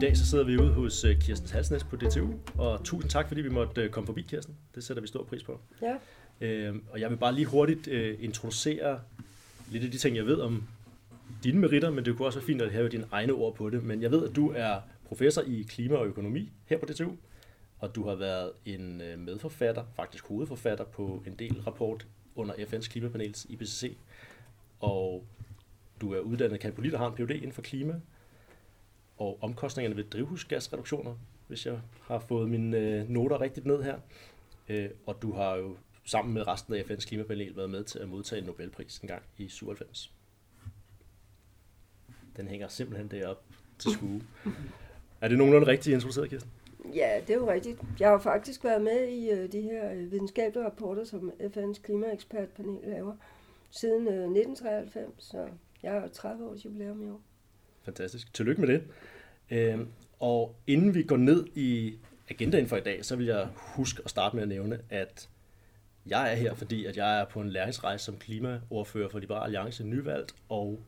dag så sidder vi ude hos øh, Kirsten Halsnæs på DTU, og tusind tak, fordi vi måtte øh, komme forbi, Kirsten. Det sætter vi stor pris på. Ja. Øh, og jeg vil bare lige hurtigt øh, introducere lidt af de ting, jeg ved om dine meritter, men det kunne også være fint at have dine egne ord på det. Men jeg ved, at du er professor i klima og økonomi her på DTU, og du har været en øh, medforfatter, faktisk hovedforfatter på en del rapport under FN's klimapanels IPCC, og du er uddannet kanpolit og har en Ph.D. inden for klima, og omkostningerne ved drivhusgasreduktioner, hvis jeg har fået mine øh, noter rigtigt ned her. Øh, og du har jo sammen med resten af FN's klimapanel været med til at modtage en Nobelpris en gang i 97. Den hænger simpelthen deroppe til skue. Er det nogenlunde rigtigt introduceret, Kirsten? Ja, det er jo rigtigt. Jeg har faktisk været med i øh, de her øh, videnskabelige rapporter, som FN's klimaekspertpanel laver, siden øh, 1993, så jeg har 30 års jubilæum i år. Fantastisk. Tillykke med det. Øh, og inden vi går ned i agendaen for i dag, så vil jeg huske at starte med at nævne, at jeg er her, fordi at jeg er på en læringsrejse som klimaordfører for Liberal Alliance nyvalgt, og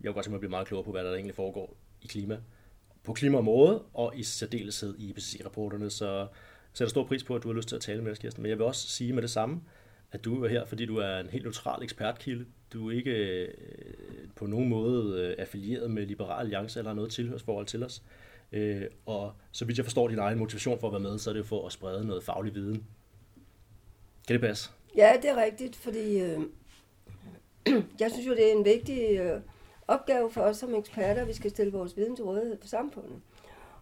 jeg kunne godt tænke mig at blive meget klogere på, hvad der egentlig foregår i klima, på klimaområdet, og i særdeleshed i IPCC-rapporterne, så jeg sætter stor pris på, at du har lyst til at tale med os, Kirsten. Men jeg vil også sige med det samme, at du er her, fordi du er en helt neutral ekspertkilde. Du er ikke øh, på nogen måde øh, affilieret med Liberal Alliance eller noget tilhørsforhold til os. Øh, og så vidt jeg forstår din egen motivation for at være med, så er det jo for at sprede noget faglig viden. Kan det passe? Ja, det er rigtigt, fordi øh, jeg synes jo, det er en vigtig øh, opgave for os som eksperter, at vi skal stille vores viden til rådighed for samfundet.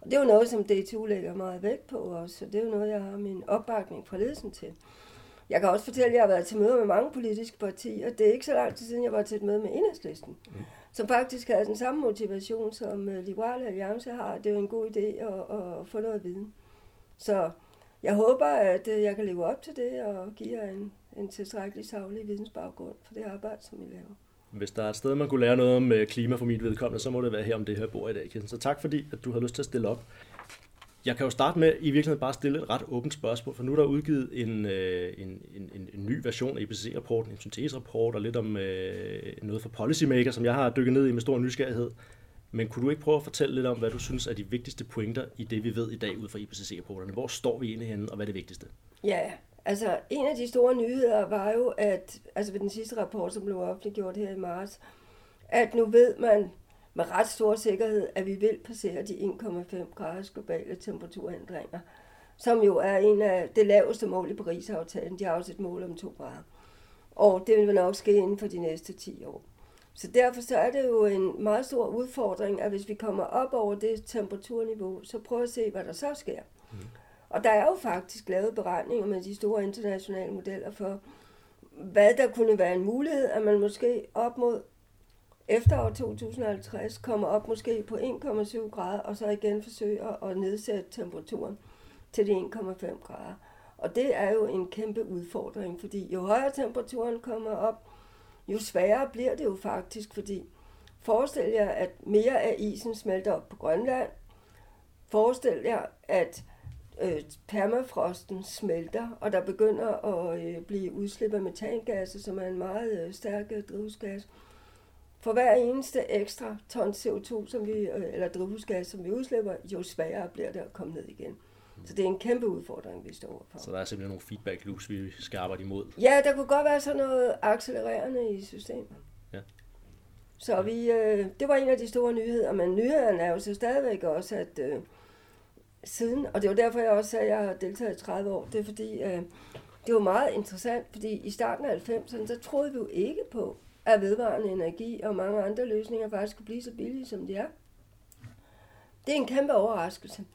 Og det er jo noget, som DTU lægger meget vægt på også, så det er jo noget, jeg har min opbakning fra ledelsen til. Jeg kan også fortælle, at jeg har været til møder med mange politiske partier. Det er ikke så lang tid siden, jeg var til et møde med Enhedslisten, mm. som faktisk havde den samme motivation, som øh, Liberale Alliance har. Det er jo en god idé at, at få noget viden. Så jeg håber, at øh, jeg kan leve op til det og give jer en, en tilstrækkelig savlig vidensbaggrund for det arbejde, som I laver. Hvis der er et sted, man kunne lære noget om øh, klima for mit vedkommende, så må det være her om det her bord i dag, Kirsten. Så tak fordi, at du har lyst til at stille op. Jeg kan jo starte med i virkeligheden bare stille et ret åbent spørgsmål, for nu er der udgivet en, øh, en, en, en, en ny version af IPCC-rapporten, en synteserapport og lidt om øh, noget for policymaker, som jeg har dykket ned i med stor nysgerrighed. Men kunne du ikke prøve at fortælle lidt om, hvad du synes er de vigtigste pointer i det, vi ved i dag ud fra IPCC-rapporterne? Hvor står vi egentlig henne, og hvad er det vigtigste? Ja, altså en af de store nyheder var jo, at altså ved den sidste rapport, som blev offentliggjort her i marts, at nu ved man med ret stor sikkerhed, at vi vil passere de 1,5 graders globale temperaturændringer, som jo er en af det laveste mål i Paris-aftalen. De har også et mål om 2 grader. Og det vil nok ske inden for de næste 10 år. Så derfor så er det jo en meget stor udfordring, at hvis vi kommer op over det temperaturniveau, så prøv at se, hvad der så sker. Mm. Og der er jo faktisk lavet beregninger med de store internationale modeller for, hvad der kunne være en mulighed, at man måske op mod efter år 2050 kommer op måske på 1,7 grader, og så igen forsøger at nedsætte temperaturen til de 1,5 grader. Og det er jo en kæmpe udfordring, fordi jo højere temperaturen kommer op, jo sværere bliver det jo faktisk, fordi forestil jer, at mere af isen smelter op på Grønland. Forestil jer, at øh, permafrosten smelter, og der begynder at øh, blive udslip af metangasser, som er en meget øh, stærk øh, drivhusgas. For hver eneste ekstra ton CO2, som vi, øh, eller drivhusgas, som vi udslipper, jo sværere bliver det at komme ned igen. Så det er en kæmpe udfordring, vi står overfor. Så der er simpelthen nogle feedback loops, vi skal arbejde imod? Ja, der kunne godt være sådan noget accelererende i systemet. Ja. Så vi, øh, det var en af de store nyheder, men nyhederne er jo så stadigvæk også, at øh, siden, og det var derfor, jeg også sagde, at jeg har deltaget i 30 år, det er fordi, øh, det var meget interessant, fordi i starten af 90'erne, så troede vi jo ikke på, at vedvarende energi og mange andre løsninger faktisk kunne blive så billige, som de er. Det er en kæmpe overraskelse.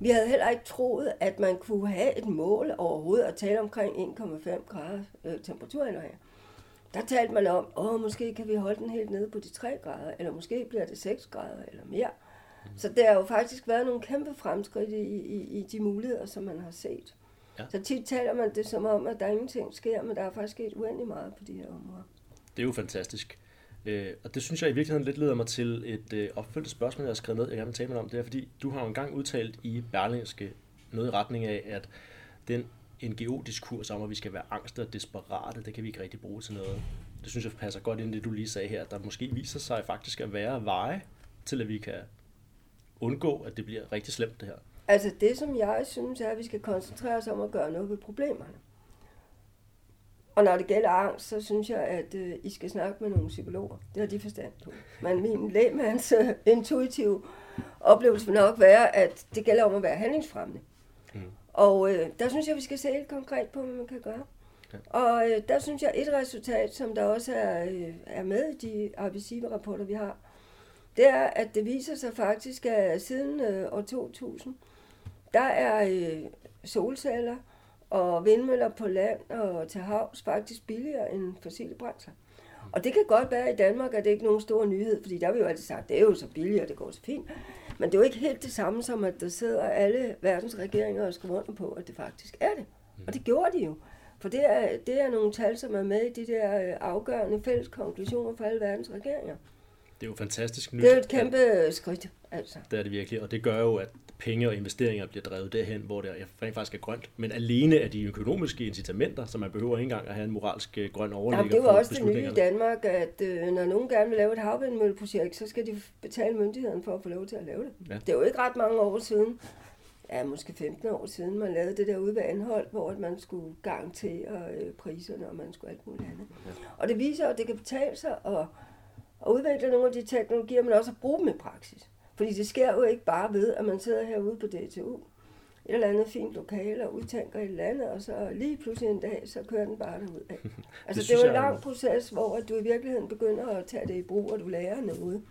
Vi havde heller ikke troet, at man kunne have et mål overhovedet at tale omkring 1,5 grader øh, temperaturændringer. Der talte man om, åh, måske kan vi holde den helt nede på de 3 grader, eller måske bliver det 6 grader eller mere. Så der har jo faktisk været nogle kæmpe fremskridt i, i, i de muligheder, som man har set. Ja. Så tit taler man det som om, at der ingenting sker, men der er faktisk sket uendelig meget på de her områder. Det er jo fantastisk. Øh, og det synes jeg i virkeligheden lidt leder mig til et øh, opfølgende spørgsmål, jeg har skrevet ned, jeg gerne vil tale med om. Det er, fordi du har jo engang udtalt i Berlingske noget i retning af, at den NGO-diskurs om, at vi skal være angst og desperate, det kan vi ikke rigtig bruge til noget. Det synes jeg passer godt ind i det, du lige sagde her, at der måske viser sig faktisk at være veje til, at vi kan undgå, at det bliver rigtig slemt det her? Altså det, som jeg synes, er, at vi skal koncentrere os om at gøre noget ved problemerne. Og når det gælder angst, så synes jeg, at øh, I skal snakke med nogle psykologer. Det har de forstand på. Men min lægmands øh, intuitive oplevelse vil nok være, at det gælder om at være handlingsfremmende. Mm. Og øh, der synes jeg, vi skal se helt konkret på, hvad man kan gøre. Og øh, der synes jeg, et resultat, som der også er, øh, er med i de RBC-rapporter, vi har, det er, at det viser sig faktisk, at siden øh, år 2000, der er øh, solceller og vindmøller på land og til havs faktisk billigere end fossile brændsler. Og det kan godt være i Danmark, at det ikke er nogen stor nyhed, fordi der har vi jo altid sagt, det er jo så billigt, og det går så fint. Men det er jo ikke helt det samme som, at der sidder alle verdens regeringer og skriver under på, at det faktisk er det. Og det gjorde de jo. For det er, det er nogle tal, som er med i de der øh, afgørende fælles konklusioner for alle verdens regeringer. Det er jo fantastisk nyt. Det er jo et kæmpe skridt, altså. Det er det virkelig, og det gør jo, at penge og investeringer bliver drevet derhen, hvor det rent faktisk er grønt. Men alene af de økonomiske incitamenter, så man behøver ikke engang at have en moralsk øh, grøn overligger Jamen, det jo også det nye i Danmark, at øh, når nogen gerne vil lave et havvindmølleprojekt, så skal de betale myndigheden for at få lov til at lave det. Ja. Det er jo ikke ret mange år siden, ja, måske 15 år siden, man lavede det der ude ved Anhold, hvor man skulle garantere øh, priserne, og man skulle alt muligt andet. Ja. Og det viser, at det kan betale sig at, at udvikle nogle af de teknologier, men også at bruge dem i praksis. Fordi det sker jo ikke bare ved, at man sidder herude på DTU, et eller andet fint lokale og udtænker et eller andet, og så lige pludselig en dag, så kører den bare derud af. Altså det, det er jo en lang proces, hvor du i virkeligheden begynder at tage det i brug, og du lærer noget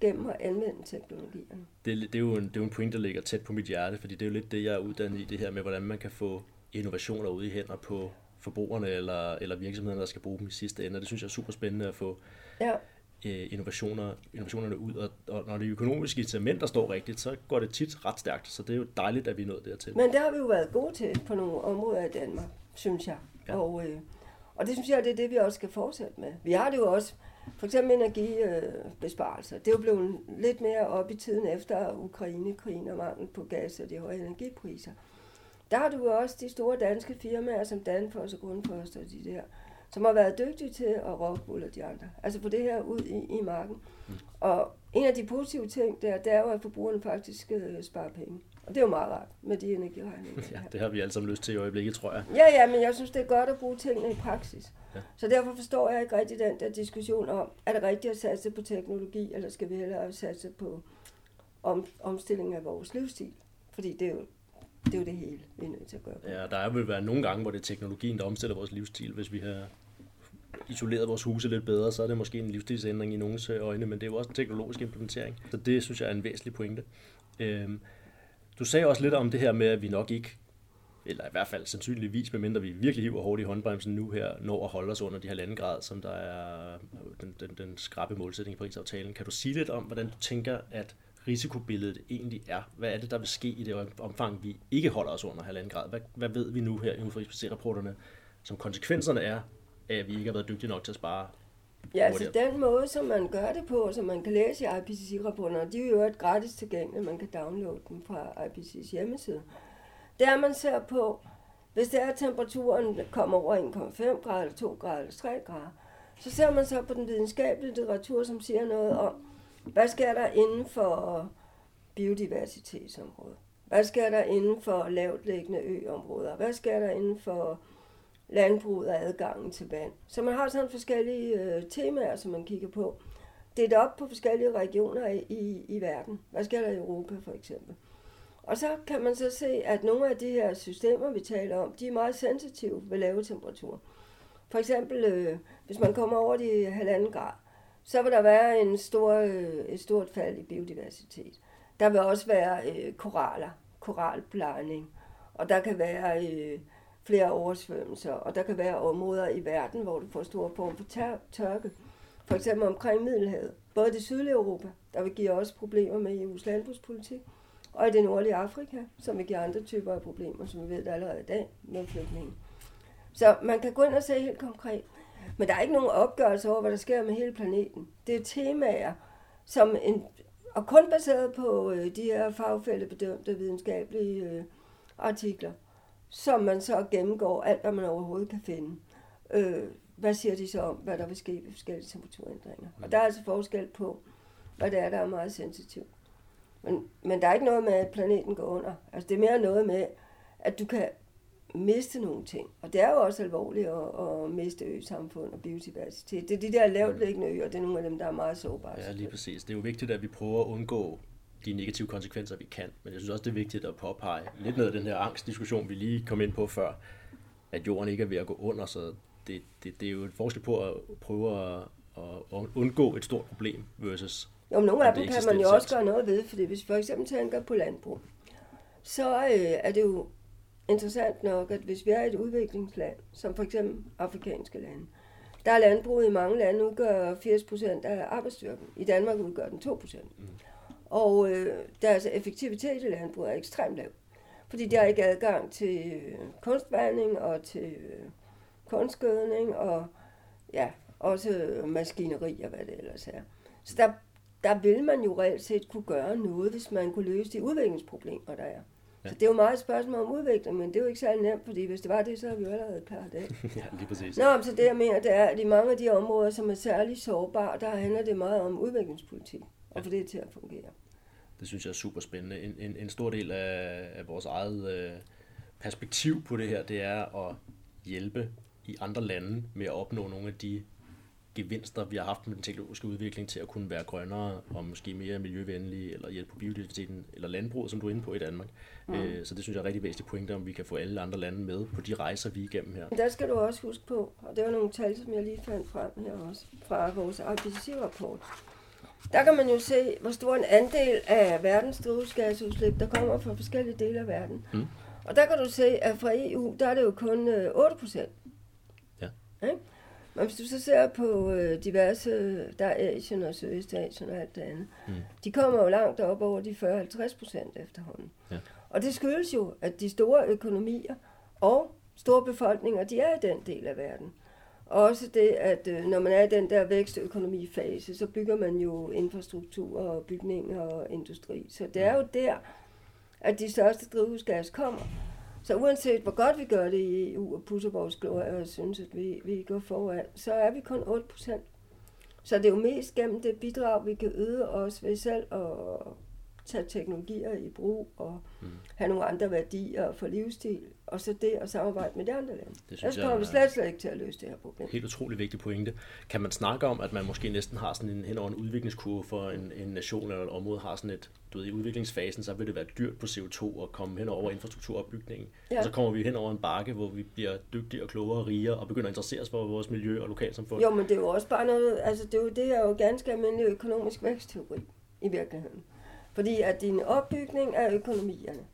gennem at anvende teknologierne. Det, det, er jo en, det er jo en point, der ligger tæt på mit hjerte, fordi det er jo lidt det, jeg er uddannet i, det her med, hvordan man kan få innovationer ude i hænder på forbrugerne eller, eller virksomhederne, der skal bruge dem i sidste ende. Og det synes jeg er super spændende at få ja. Øh, innovationer, innovationerne ud. Og, og når de økonomiske incitamenter står rigtigt, så går det tit ret stærkt. Så det er jo dejligt, at vi er nået dertil. Men det har vi jo været gode til på nogle områder i Danmark, synes jeg. Ja. Og, øh, og det synes jeg, det er det, vi også skal fortsætte med. Vi har det jo også for eksempel energibesparelser. Det er jo blevet lidt mere op i tiden efter Ukraine-krigen og mangel på gas og de høje energipriser. Der har du jo også de store danske firmaer som Danfoss og Grundfos og de der, som har været dygtige til at og de andre. Altså få det her ud i, i marken. Mm. Og en af de positive ting der, det er jo, at forbrugerne faktisk uh, sparer penge. Og det er jo meget rart med de energiregninger. Ja, det har vi alle sammen lyst til i øjeblikket, tror jeg. Ja, ja, men jeg synes, det er godt at bruge tingene i praksis. Ja. Så derfor forstår jeg ikke rigtig den der diskussion om, er det rigtigt at satse på teknologi, eller skal vi hellere satse på om, omstilling af vores livsstil? Fordi det er jo det, er jo det hele, vi er nødt til at gøre. Ja, der vil være nogle gange, hvor det er teknologien, der omstiller vores livsstil. Hvis vi har isoleret vores huse lidt bedre, så er det måske en livsstilsændring i nogens øh, øjne, men det er jo også en teknologisk implementering. Så det synes jeg er en væsentlig pointe. Øhm, du sagde også lidt om det her med, at vi nok ikke, eller i hvert fald sandsynligvis, medmindre vi virkelig hiver hårdt i håndbremsen nu her, når at holde os under de her grad, som der er øh, den, den, den skrappe målsætning i Paris-aftalen. Kan du sige lidt om, hvordan du tænker, at risikobilledet egentlig er? Hvad er det, der vil ske i det omfang, vi ikke holder os under halvanden grad? Hvad, hvad ved vi nu her i IPCC-rapporterne, som konsekvenserne er at vi ikke har været dygtige nok til at spare Ja, altså den måde, som man gør det på, som man kan læse i IPCC-rapporterne, de er jo et gratis tilgængelige, man kan downloade dem fra IPCC's hjemmeside. Det er, man ser på, hvis det er, at temperaturen kommer over 1,5 grader, 2 grader eller 3 grader, så ser man så på den videnskabelige litteratur, som siger noget om, hvad sker der inden for biodiversitetsområdet? Hvad sker der inden for lavt liggende øområder? Hvad sker der inden for landbruget og adgangen til vand. Så man har sådan forskellige øh, temaer, som man kigger på. Det er op på forskellige regioner i, i, i verden. Hvad sker der i Europa for eksempel? Og så kan man så se, at nogle af de her systemer, vi taler om, de er meget sensitive ved lave temperaturer. For eksempel, øh, hvis man kommer over de halvanden grad, så vil der være en stor, øh, et stort fald i biodiversitet. Der vil også være øh, koraller, koralplejning, og der kan være øh, flere oversvømmelser, og der kan være områder i verden, hvor du får store form for tør- tørke. For eksempel omkring Middelhavet. Både det sydlige Europa, der vil give også problemer med EU's landbrugspolitik, og i det nordlige Afrika, som vil give andre typer af problemer, som vi ved allerede i dag med flygtninge. Så man kan gå ind og se helt konkret. Men der er ikke nogen opgørelse over, hvad der sker med hele planeten. Det er temaer, som en, og kun baseret på øh, de her fagfældebedømte videnskabelige øh, artikler som man så gennemgår alt, hvad man overhovedet kan finde. Øh, hvad siger de så om, hvad der vil ske ved forskellige temperaturændringer? Og der er altså forskel på, hvad det er, der er meget sensitivt. Men, men der er ikke noget med, at planeten går under. Altså det er mere noget med, at du kan miste nogle ting. Og det er jo også alvorligt at, at miste ø-samfund og biodiversitet. Det er de der lavt liggende øer, det er nogle af dem, der er meget sårbare. Ja, lige præcis. Det er jo vigtigt, at vi prøver at undgå de negative konsekvenser, vi kan. Men jeg synes også, det er vigtigt at påpege lidt noget af den her angstdiskussion, vi lige kom ind på før, at jorden ikke er ved at gå under, så det, det, det er jo et forskel på at prøve at, at undgå et stort problem versus jo, men nogle af dem kan man jo også gøre noget ved, fordi hvis vi for eksempel tænker på landbrug, så øh, er det jo interessant nok, at hvis vi er et udviklingsland, som for eksempel afrikanske lande, der er landbruget i mange lande udgør 80% af arbejdsstyrken. I Danmark udgør den 2%. Mm. Og øh, deres effektivitet i landbruget er ekstremt lav. Fordi de har ikke adgang til øh, kunstvanding og til øh, kunstgødning og ja, også maskineri og hvad det ellers er. Så der, der vil man jo reelt set kunne gøre noget, hvis man kunne løse de udviklingsproblemer, der er. Ja. Så det er jo meget et spørgsmål om udvikling, men det er jo ikke særlig nemt, fordi hvis det var det, så har vi jo allerede klaret det. ja, lige præcis. Nå, så det jeg mener, det er, at i mange af de områder, som er særlig sårbare, der handler det meget om udviklingspolitik, og ja. få det til at fungere. Det synes jeg er super spændende. En, en, en stor del af, af vores eget øh, perspektiv på det her, det er at hjælpe i andre lande med at opnå nogle af de gevinster, vi har haft med den teknologiske udvikling til at kunne være grønnere og måske mere miljøvenlige, eller hjælpe på biodiversiteten, eller landbruget, som du er inde på i Danmark. Mm. Øh, så det synes jeg er rigtig væsentligt pointe, om vi kan få alle andre lande med på de rejser, vi er igennem her. Der skal du også huske på, og det var nogle tal, som jeg lige fandt frem her også, fra vores IPCC-rapport. Der kan man jo se, hvor stor en andel af verdens drivhusgasudslip, der kommer fra forskellige dele af verden. Mm. Og der kan du se, at fra EU, der er det jo kun 8 øh, procent. Ja. Okay? Men hvis du så ser på øh, diverse, der er Asien og Sydøstasien og alt det andet, mm. de kommer jo langt op over de 40-50 procent efterhånden. Ja. Og det skyldes jo, at de store økonomier og store befolkninger, de er i den del af verden. Også det, at øh, når man er i den der vækstøkonomifase, så bygger man jo infrastruktur og bygninger og industri. Så det er jo der, at de største drivhusgas kommer. Så uanset hvor godt vi gør det i EU og pusser vores glorie og synes, at vi, vi går foran, så er vi kun 8 procent. Så det er jo mest gennem det bidrag, vi kan yde os ved selv og tage teknologier i brug og mm. have nogle andre værdier for livsstil, og så det at samarbejde med de andre lande. Det synes Ellers kommer vi slet, slet ikke til at løse det her problem. Helt utrolig vigtig pointe. Kan man snakke om, at man måske næsten har sådan en, hen over en udviklingskurve for en, en nation eller et område, har sådan et, du ved, i udviklingsfasen, så vil det være dyrt på CO2 at komme hen over infrastrukturopbygningen. Ja. Og så kommer vi hen over en bakke, hvor vi bliver dygtigere og klogere og rigere, og begynder at interessere os for vores miljø og lokalsamfund. Jo, men det er jo også bare noget, altså det er jo, det er jo ganske almindelig økonomisk vækstteori i virkeligheden. Fordi at din opbygning af økonomierne,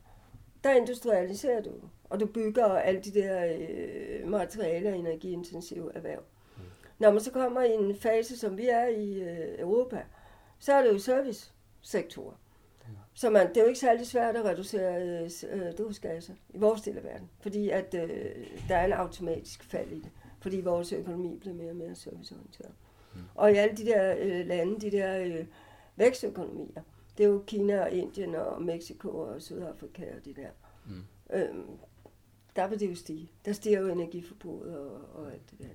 der industrialiserer du, og du bygger alle de der øh, materiale- og energiintensive erhverv. Mm. Når man så kommer i en fase, som vi er i øh, Europa, så er det jo servicesektorer. Mm. Så man, det er jo ikke særlig svært at reducere øh, øh, drivhusgasser i vores del af verden, fordi at øh, der er en automatisk fald i det, fordi vores økonomi bliver mere og mere serviceorienteret. Mm. Og i alle de der øh, lande, de der øh, vækstøkonomier, det er jo Kina og Indien og Mexico og Sydafrika og de der. Mm. Øhm, der vil det jo stige. Der stiger jo energiforbruget og, og alt det der.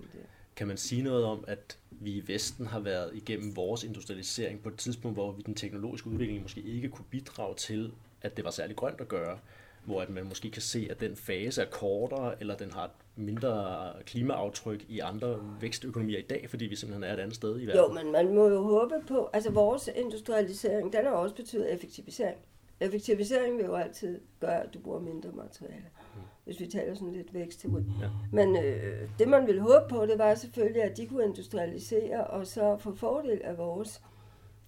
Kan man sige noget om, at vi i Vesten har været igennem vores industrialisering på et tidspunkt, hvor vi den teknologiske udvikling måske ikke kunne bidrage til, at det var særlig grønt at gøre? hvor at man måske kan se, at den fase er kortere, eller den har et mindre klimaaftryk i andre vækstøkonomier i dag, fordi vi simpelthen er et andet sted i verden. Jo, men man må jo håbe på, altså vores industrialisering, den har også betydet effektivisering. Effektivisering vil jo altid gøre, at du bruger mindre materiale, mm. hvis vi taler sådan lidt vækstteori. Ja. Men øh, det man ville håbe på, det var selvfølgelig, at de kunne industrialisere og så få fordel af vores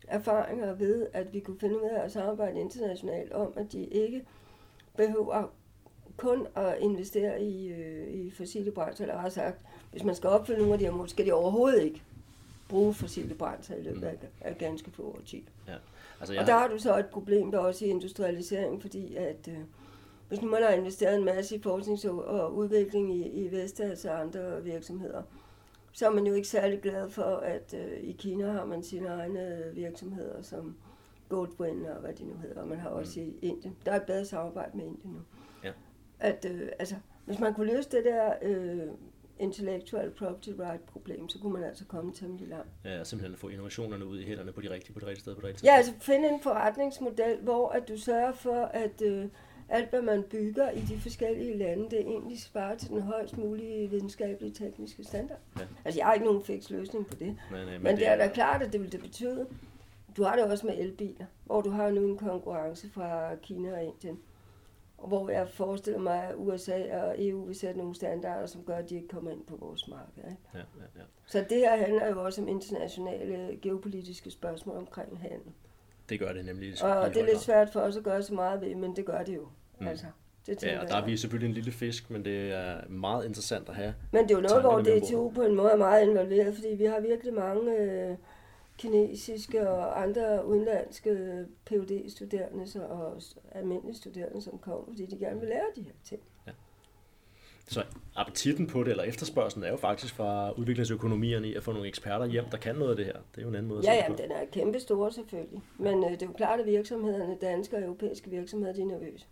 erfaringer ved, at vi kunne finde ud af at samarbejde internationalt om, at de ikke behøver kun at investere i, øh, i fossile brændsler, eller har sagt, hvis man skal opfylde nogle af de her mål, skal de overhovedet ikke bruge fossile brændsler i løbet af, mm. af ganske få årtier. Ja. Altså, jeg... Og der har du så et problem der også i industrialisering, fordi at øh, hvis nu man har investeret en masse i forskning og udvikling i, i Vestas og andre virksomheder, så er man jo ikke særlig glad for, at øh, i Kina har man sine egne virksomheder, som Goldwyn og hvad de nu hedder, og man har også mm. i Indien. Der er et bedre samarbejde med Indien nu. Ja. At, øh, altså, hvis man kunne løse det der øh, intellectual property right problem, så kunne man altså komme temmelig langt. Ja, simpelthen få innovationerne ud i hænderne på de rigtige, på det rigtige sted, på det rigtige Ja, altså finde en forretningsmodel, hvor at du sørger for, at øh, alt, hvad man bygger i de forskellige lande, det egentlig svarer til den højst mulige videnskabelige tekniske standard. Ja. Altså, jeg har ikke nogen fix løsning på det. Men, øh, Men, Men det er da klart, at det vil det betyde. Du har det også med elbiler, hvor du har nu en konkurrence fra Kina og Indien. Og hvor jeg forestiller mig, at USA og EU vil sætte nogle standarder, som gør, at de ikke kommer ind på vores marked. Ikke? Ja, ja, ja. Så det her handler jo også om internationale geopolitiske spørgsmål omkring handel. Det gør det nemlig. i Og det er lidt svært for os at gøre så meget ved, men det gør det jo. Mm. Altså, det Ja, og der er vi selvfølgelig en lille fisk, men det er meget interessant at have. Men det er jo noget, hvor DTU på en måde er meget involveret, fordi vi har virkelig mange øh, kinesiske og andre udenlandske phd studerende og almindelige studerende, som kommer, fordi de gerne vil lære de her ting. Så appetitten på det, eller efterspørgselen, er jo faktisk fra udviklingsøkonomierne i at få nogle eksperter hjem, der kan noget af det her. Det er jo en anden måde at Ja, ja, den er kæmpe stor selvfølgelig. Men øh, det er jo klart, at virksomhederne, danske og europæiske virksomheder, de er nervøse.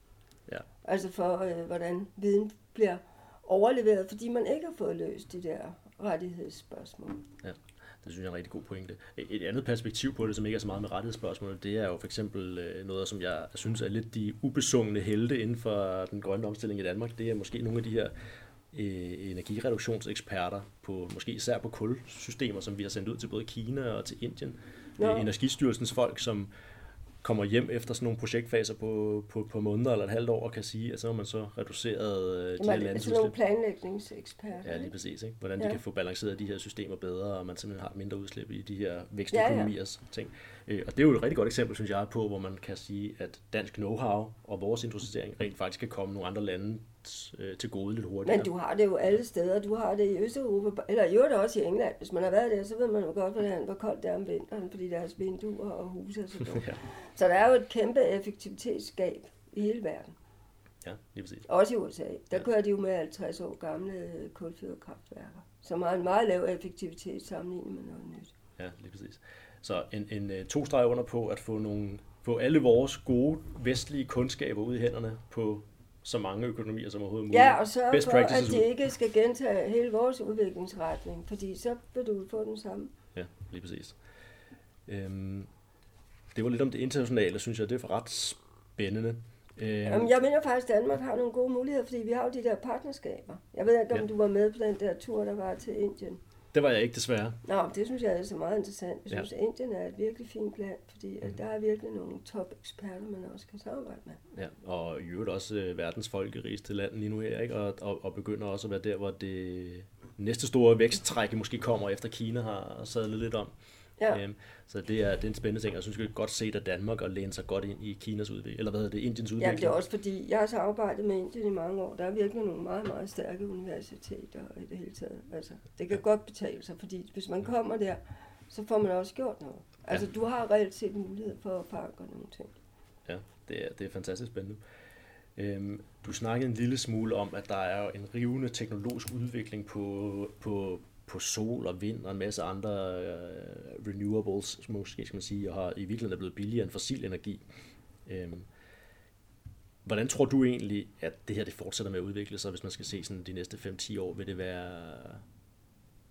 Ja. Altså for, øh, hvordan viden bliver overleveret, fordi man ikke har fået løst de der rettighedsspørgsmål. Det synes jeg er en rigtig god pointe. Et andet perspektiv på det, som ikke er så meget med rettighedsspørgsmål, det er jo for eksempel øh, noget, som jeg synes er lidt de ubesungne helte inden for den grønne omstilling i Danmark. Det er måske nogle af de her øh, energireduktionseksperter, på, måske især på kulsystemer, som vi har sendt ud til både Kina og til Indien. Nå. Øh, Energistyrelsens folk, som kommer hjem efter sådan nogle projektfaser på, på, på måneder eller et halvt år og kan sige, at så har man så reduceret øh, de her Jamen, landes altså nogle udslip. planlægningseksperter. Ja, lige præcis. Ikke? Hvordan de Ja. kan få balanceret de her systemer bedre, og man simpelthen har mindre udslip i de her vækstøkonomiers ting. Øh, Og det er jo et rigtig godt eksempel, synes jeg, på, hvor man kan sige, at dansk know-how og vores industrialisering rent faktisk kan komme nogle andre lande øh, til gode lidt hurtigere. Men du har det jo alle steder. Du har det i Østeuropa, eller i øvrigt også i England. Hvis man har været der, så ved man jo godt, hvordan, hvor koldt det er om vinteren, fordi deres vinduer og huse er så dumme. ja, Så der er jo et kæmpe effektivitetsgab i hele verden. ja, lige præcis. Også i USA. Der Ja. kører de jo med 50 år gamle kulfyrkraftværker, som har en meget lav effektivitet sammenlignet med noget nyt. Ja, lige præcis. Så en, en øh, to streg under på at få, nogle, få alle vores gode vestlige kundskaber ud i hænderne på så mange økonomier som overhovedet muligt. Ja, og sørge Best for, at de ikke skal gentage hele vores udviklingsretning, fordi så vil du få den samme. Ja, lige præcis. Øhm, det var lidt om det internationale, synes jeg. Det er ret spændende. Øhm, Jamen, jeg mener faktisk, at Danmark har nogle gode muligheder, fordi vi har jo de der partnerskaber. Jeg ved ikke, om Ja. du var med på den der tur, der var til Indien. Det var jeg ikke desværre. Nå, det synes jeg er så meget interessant. Jeg Ja. synes, at Indien er et virkelig fint land, fordi at Mhm. der er virkelig nogle top-eksperter, man også kan samarbejde med. Ja, og i øvrigt også øh, verdens folkerigeste land lige nu her, ikke? Og, og, og begynder også at være der, hvor det næste store væksttræk måske kommer, efter Kina har sadlet lidt om. Ja. Øhm, så det er, det er en spændende ting, og jeg synes, det er godt set af Danmark og læne sig godt ind i Kinas udvikling, eller hvad hedder det, Indiens Ja, udvikling. det er også fordi, jeg har så arbejdet med Indien i mange år. Der er virkelig nogle meget, meget stærke universiteter i det hele taget. Altså, det kan godt betale sig, fordi hvis man kommer der, så får man også gjort noget. Altså, du har reelt set mulighed for at forankre nogle ting. Ja, det er, det er fantastisk spændende. Øhm, du snakkede en lille smule om, at der er en rivende teknologisk udvikling på, på, på sol og vind og en masse andre øh, renewables, måske skal man sige, og har i virkeligheden er blevet billigere end fossil energi. Øhm, hvordan tror du egentlig, at det her det fortsætter med at udvikle sig, hvis man skal se sådan de næste 5-10 år? Vil det være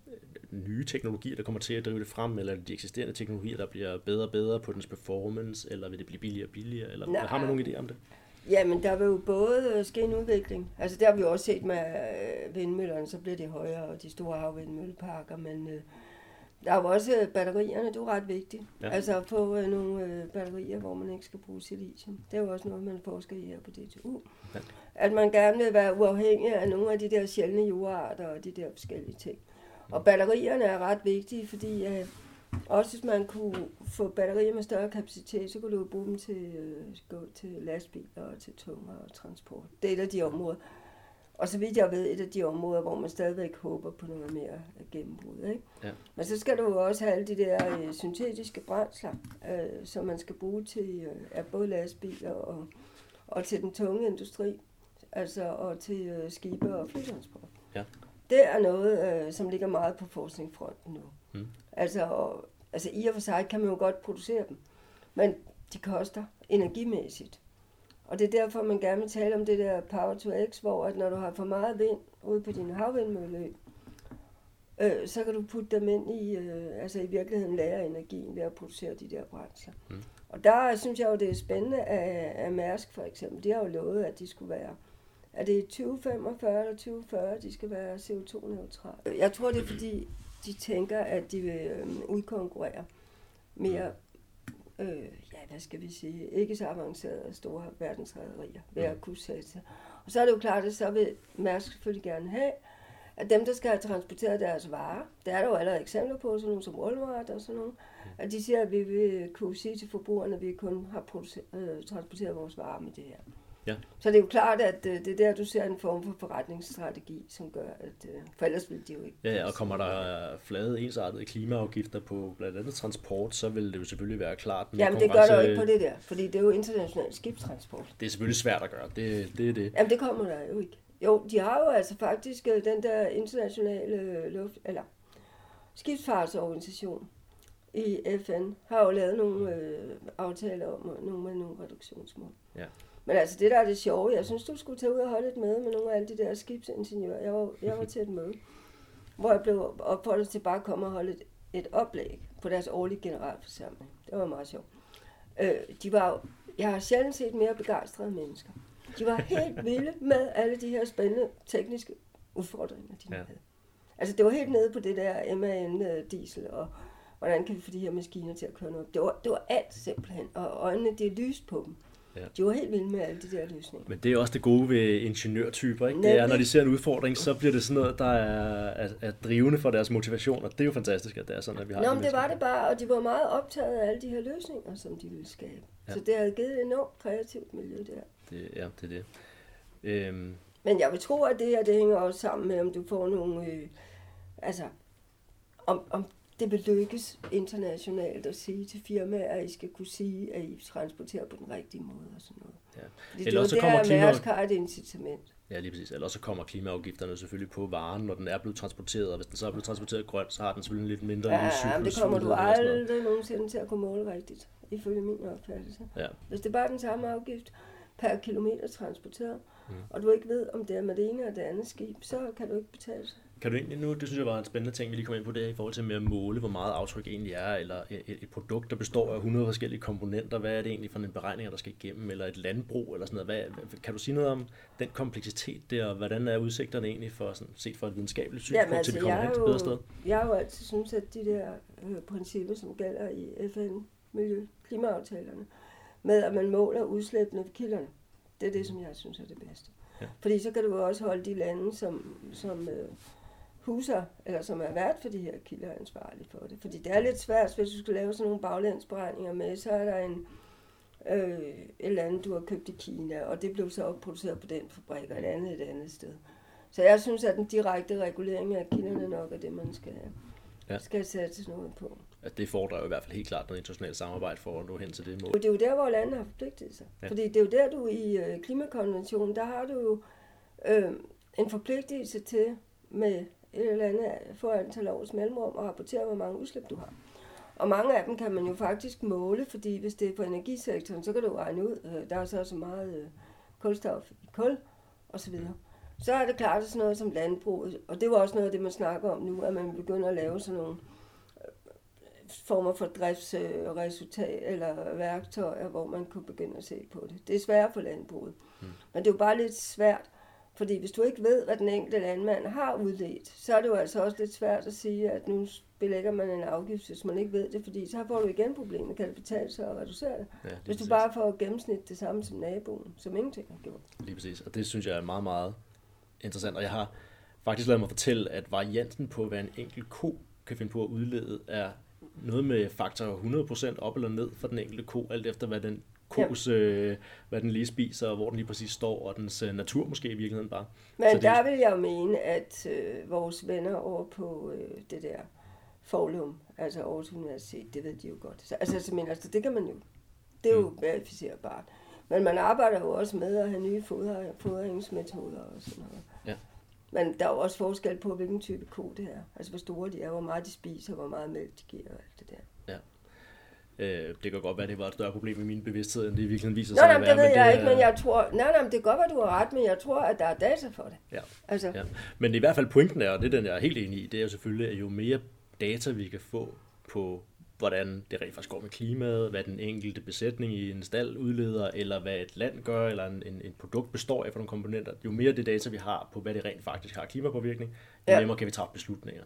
øh, nye teknologier, der kommer til at drive det frem, eller er de eksisterende teknologier, der bliver bedre og bedre på dens performance, eller vil det blive billigere og billigere, eller Nej. har man nogen idé om det? Jamen, der vil jo både øh, ske en udvikling. Altså, der har vi også set med øh, vindmøllerne, så bliver det højere, og de store havvindmølleparker, men øh, der er jo også øh, batterierne, det er jo ret vigtigt. Ja. Ja. Altså at få øh, nogle øh, batterier, hvor man ikke skal bruge silicium. Det er jo også noget, man forsker i her på DTU. Ja. At man gerne vil være uafhængig af nogle af de der sjældne jordarter og de der forskellige ting. Og batterierne er ret vigtige, fordi øh, også hvis man kunne få batterier med større kapacitet, så kunne du bruge dem til, øh, gå til lastbiler og til tungere transport. Det er et af de områder. Og så vidt jeg ved, et af de områder, hvor man stadigvæk håber på noget mere gennembrud. Ikke? Ja. Men så skal du jo også have alle de der øh, syntetiske brændsler, øh, som man skal bruge til øh, både lastbiler og, og til den tunge industri, altså og til øh, skibe og flytransport. Ja. Det er noget, øh, som ligger meget på forskningsfronten nu. Mm. Altså, og, altså i og for sig kan man jo godt producere dem, men de koster energimæssigt. Og det er derfor, man gerne vil tale om det der power to x, hvor at når du har for meget vind ude på din havvindmølleø, øh, så kan du putte dem ind i, øh, altså i virkeligheden lære energien ved at producere de der brændsler. Mm. Og der synes jeg jo, det er spændende, at, at Mærsk for eksempel, de har jo lovet, at de skulle være, er det 2045 eller 2040, de skal være CO2-neutrale. Jeg tror, det er fordi, de tænker, at de vil øh, udkonkurrere mere, øh, ja, hvad skal vi sige, ikke så avancerede store verdensrederier ved at kunne sætte Og så er det jo klart, at så vil Mærsk selvfølgelig gerne have, at dem, der skal have transporteret deres varer, der er der jo allerede eksempler på, sådan nogle som Walmart og sådan nogle, at de siger, at vi vil kunne sige til forbrugerne, at vi kun har øh, transporteret vores varer med det her. Ja. Så det er jo klart, at øh, det er der, du ser en form for forretningsstrategi, som gør, at øh, for ellers vil de jo ikke. Ja, ja og kommer der flade ensartede klimaafgifter på blandt andet transport, så vil det jo selvfølgelig være klart. Jamen det gør der jo ikke på det der, fordi det er jo international skibstransport. Det er selvfølgelig svært at gøre, det, det er det. Jamen det kommer der jo ikke. Jo, de har jo altså faktisk øh, den der internationale luft, eller skibsfartsorganisation i FN, har jo lavet nogle øh, aftaler om nogle med nogle reduktionsmål. Ja. Men altså det der er det sjove, jeg synes du skulle tage ud og holde et møde med nogle af alle de der skibsingeniører. Jeg var, jeg var til et møde, hvor jeg blev opfordret til bare at komme og holde et, et oplæg på deres årlige generalforsamling. Det var meget sjovt. Øh, de var, jeg har sjældent set mere begejstrede mennesker. De var helt vilde med alle de her spændende tekniske udfordringer, de ja. havde. Altså det var helt nede på det der MAN-diesel, og hvordan kan vi få de her maskiner til at køre noget. Det var, det var alt simpelthen, og øjnene, det lyst på dem. Ja. De var helt vilde med alle de der løsninger. Men det er også det gode ved ingeniørtyper, ikke? Det er, når de ser en udfordring, så bliver det sådan noget, der er, er, er drivende for deres motivation, og det er jo fantastisk, at det er sådan, at vi har Nå, men det var det bare, og de var meget optaget af alle de her løsninger, som de ville skabe. Ja. Så det har givet et enormt kreativt miljø der. Det, ja, det er det. Øhm. Men jeg vil tro, at det her, det hænger også sammen med, om du får nogle, øh, altså, om, om det vil lykkes internationalt at sige til firmaer, at I skal kunne sige, at I transporterer på den rigtige måde og sådan noget. Ja. Fordi Eller det så kommer klima... Mærsk har et incitament. Ja, lige præcis. Eller så kommer klimaafgifterne selvfølgelig på varen, når den er blevet transporteret, og hvis den så er blevet transporteret grønt, så har den selvfølgelig lidt mindre ja, Ja, det kommer du aldrig nogensinde til at kunne måle rigtigt, ifølge min opfattelse. Ja. Hvis det er bare den samme afgift per kilometer transporteret, mm. og du ikke ved, om det er med det ene eller det andet skib, så kan du ikke betale sig. Kan du egentlig nu, det synes jeg var en spændende ting, vi lige kom ind på det her, i forhold til med at måle, hvor meget aftryk egentlig er, eller et, et produkt, der består af 100 forskellige komponenter, hvad er det egentlig for en beregning, der skal igennem, eller et landbrug, eller sådan noget. Hvad, kan du sige noget om den kompleksitet der, og hvordan er udsigterne egentlig for, sådan, set for et videnskabeligt synspunkt, ja, altså, til vi kommer hen til bedre sted? Jeg har jo altid synes, at de der øh, principper, som gælder i FN-miljø, klimaaftalerne, med at man måler udslæbene ved kilderne, det er det, som jeg synes er det bedste. Ja. Fordi så kan du også holde de lande, som, som øh, huser, eller som er vært for de her kilder, ansvarlige for det. Fordi det er lidt svært, hvis du skal lave sådan nogle baglænsberegninger med, så er der en, øh, et eller andet, du har købt i Kina, og det blev så produceret på den fabrik, og et andet et andet sted. Så jeg synes, at den direkte regulering af kilderne nok er det, man skal, ja. skal sætte noget på. At det fordrer jo i hvert fald helt klart noget internationalt samarbejde for at nå hen til det mål. Det er jo der, hvor landene har forpligtet sig. Ja. Fordi det er jo der, du i øh, klimakonventionen, der har du jo øh, en forpligtelse til med et eller andet få antal års mellemrum og rapportere, hvor mange udslip du har. Og mange af dem kan man jo faktisk måle, fordi hvis det er på energisektoren, så kan du regne ud, øh, der er så så meget øh, kulstof i kul og så. Så er det klart, at sådan noget som landbruget, og det var også noget af det, man snakker om nu, at man begynder at lave sådan nogle øh, former for driftsresultat eller værktøjer, hvor man kunne begynde at se på det. Det er svært for landbruget. Mm. Men det er jo bare lidt svært fordi hvis du ikke ved, hvad den enkelte landmand har udledt, så er det jo altså også lidt svært at sige, at nu belægger man en afgift, hvis man ikke ved det, fordi så får du igen problemet, kan det betale sig at reducere det. Ja, hvis du præcis. bare får gennemsnit det samme som naboen, som ingenting har gjort. Lige præcis, og det synes jeg er meget, meget interessant, og jeg har faktisk lavet mig fortælle, at varianten på, hvad en enkelt ko kan finde på at udlede, er noget med faktor 100% op eller ned for den enkelte ko, alt efter hvad den kos, ja. øh, hvad den lige spiser, og hvor den lige præcis står, og dens øh, natur måske i virkeligheden bare. Men så der det... vil jeg jo mene, at øh, vores venner over på øh, det der Forlum, altså Aarhus Universitet, det ved de jo godt. Så, altså, men, altså, det kan man jo, det er jo mm. verificerbart. Men man arbejder jo også med at have nye foder, fodringsmetoder og sådan noget. Ja. Men der er jo også forskel på, hvilken type ko det er. Altså hvor store de er, hvor meget de spiser, hvor meget mælk de giver og alt det der. Øh, det kan godt være, det var et større problem i min bevidsthed, end det i virkeligheden viser Nå, sig nej, at men være. det ved jeg er- ikke, men jeg tror... Nej, nej, men det kan godt være, du har ret, men jeg tror, at der er data for det. Ja. Altså, Ja. Men i hvert fald pointen er, og det er den, jeg er helt enig i, det er jo selvfølgelig, at jo mere data vi kan få på, hvordan det rent faktisk går med klimaet, hvad den enkelte besætning i en stald udleder, eller hvad et land gør, eller en, en, en produkt består af for nogle komponenter, jo mere det data vi har på, hvad det rent faktisk har klimapåvirkning, jo Ja. nemmere kan vi træffe beslutninger.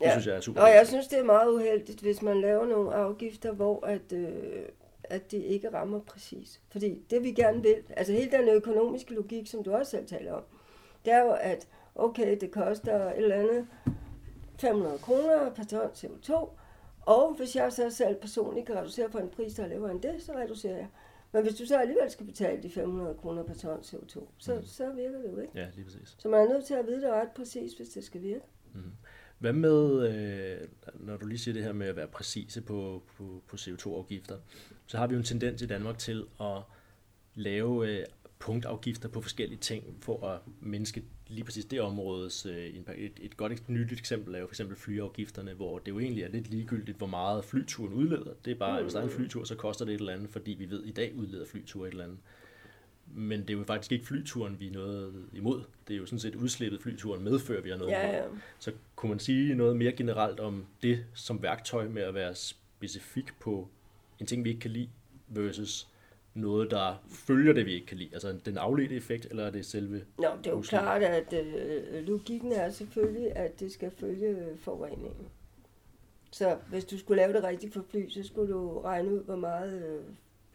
Det Ja. synes jeg er super Og jeg synes, det er meget uheldigt, hvis man laver nogle afgifter, hvor at, øh, at det ikke rammer præcis. Fordi det vi gerne vil, altså hele den økonomiske logik, som du også selv taler om, det er jo, at okay, det koster et eller andet 500 kroner per ton CO2, og hvis jeg så selv personligt kan reducere på en pris, der er lavere end det, så reducerer jeg. Men hvis du så alligevel skal betale de 500 kroner per ton CO2, så, Mm. så virker det jo ikke. Ja, lige præcis. Så man er nødt til at vide det ret præcis, hvis det skal virke. Hvad med, øh, når du lige siger det her med at være præcise på, på, på CO2-afgifter, så har vi jo en tendens i Danmark til at lave øh, punktafgifter på forskellige ting for at mindske lige præcis det områdes øh, impact. Et, et godt nyligt eksempel er jo for eksempel flyafgifterne, hvor det jo egentlig er lidt ligegyldigt, hvor meget flyturen udleder. Det er bare, at hvis der er en flytur, så koster det et eller andet, fordi vi ved, at i dag udleder flyture et eller andet. Men det er jo faktisk ikke flyturen, vi er noget imod. Det er jo sådan set udslippet flyturen medfører, vi har noget imod. Ja, ja. Så kunne man sige noget mere generelt om det som værktøj med at være specifik på en ting, vi ikke kan lide, versus noget, der følger det, vi ikke kan lide? Altså den afledte effekt, eller er det selve... Nå, det er jo Udslippet. klart, at øh, logikken er selvfølgelig, at det skal følge øh, forureningen. Så hvis du skulle lave det rigtigt for fly, så skulle du regne ud, hvor meget øh, et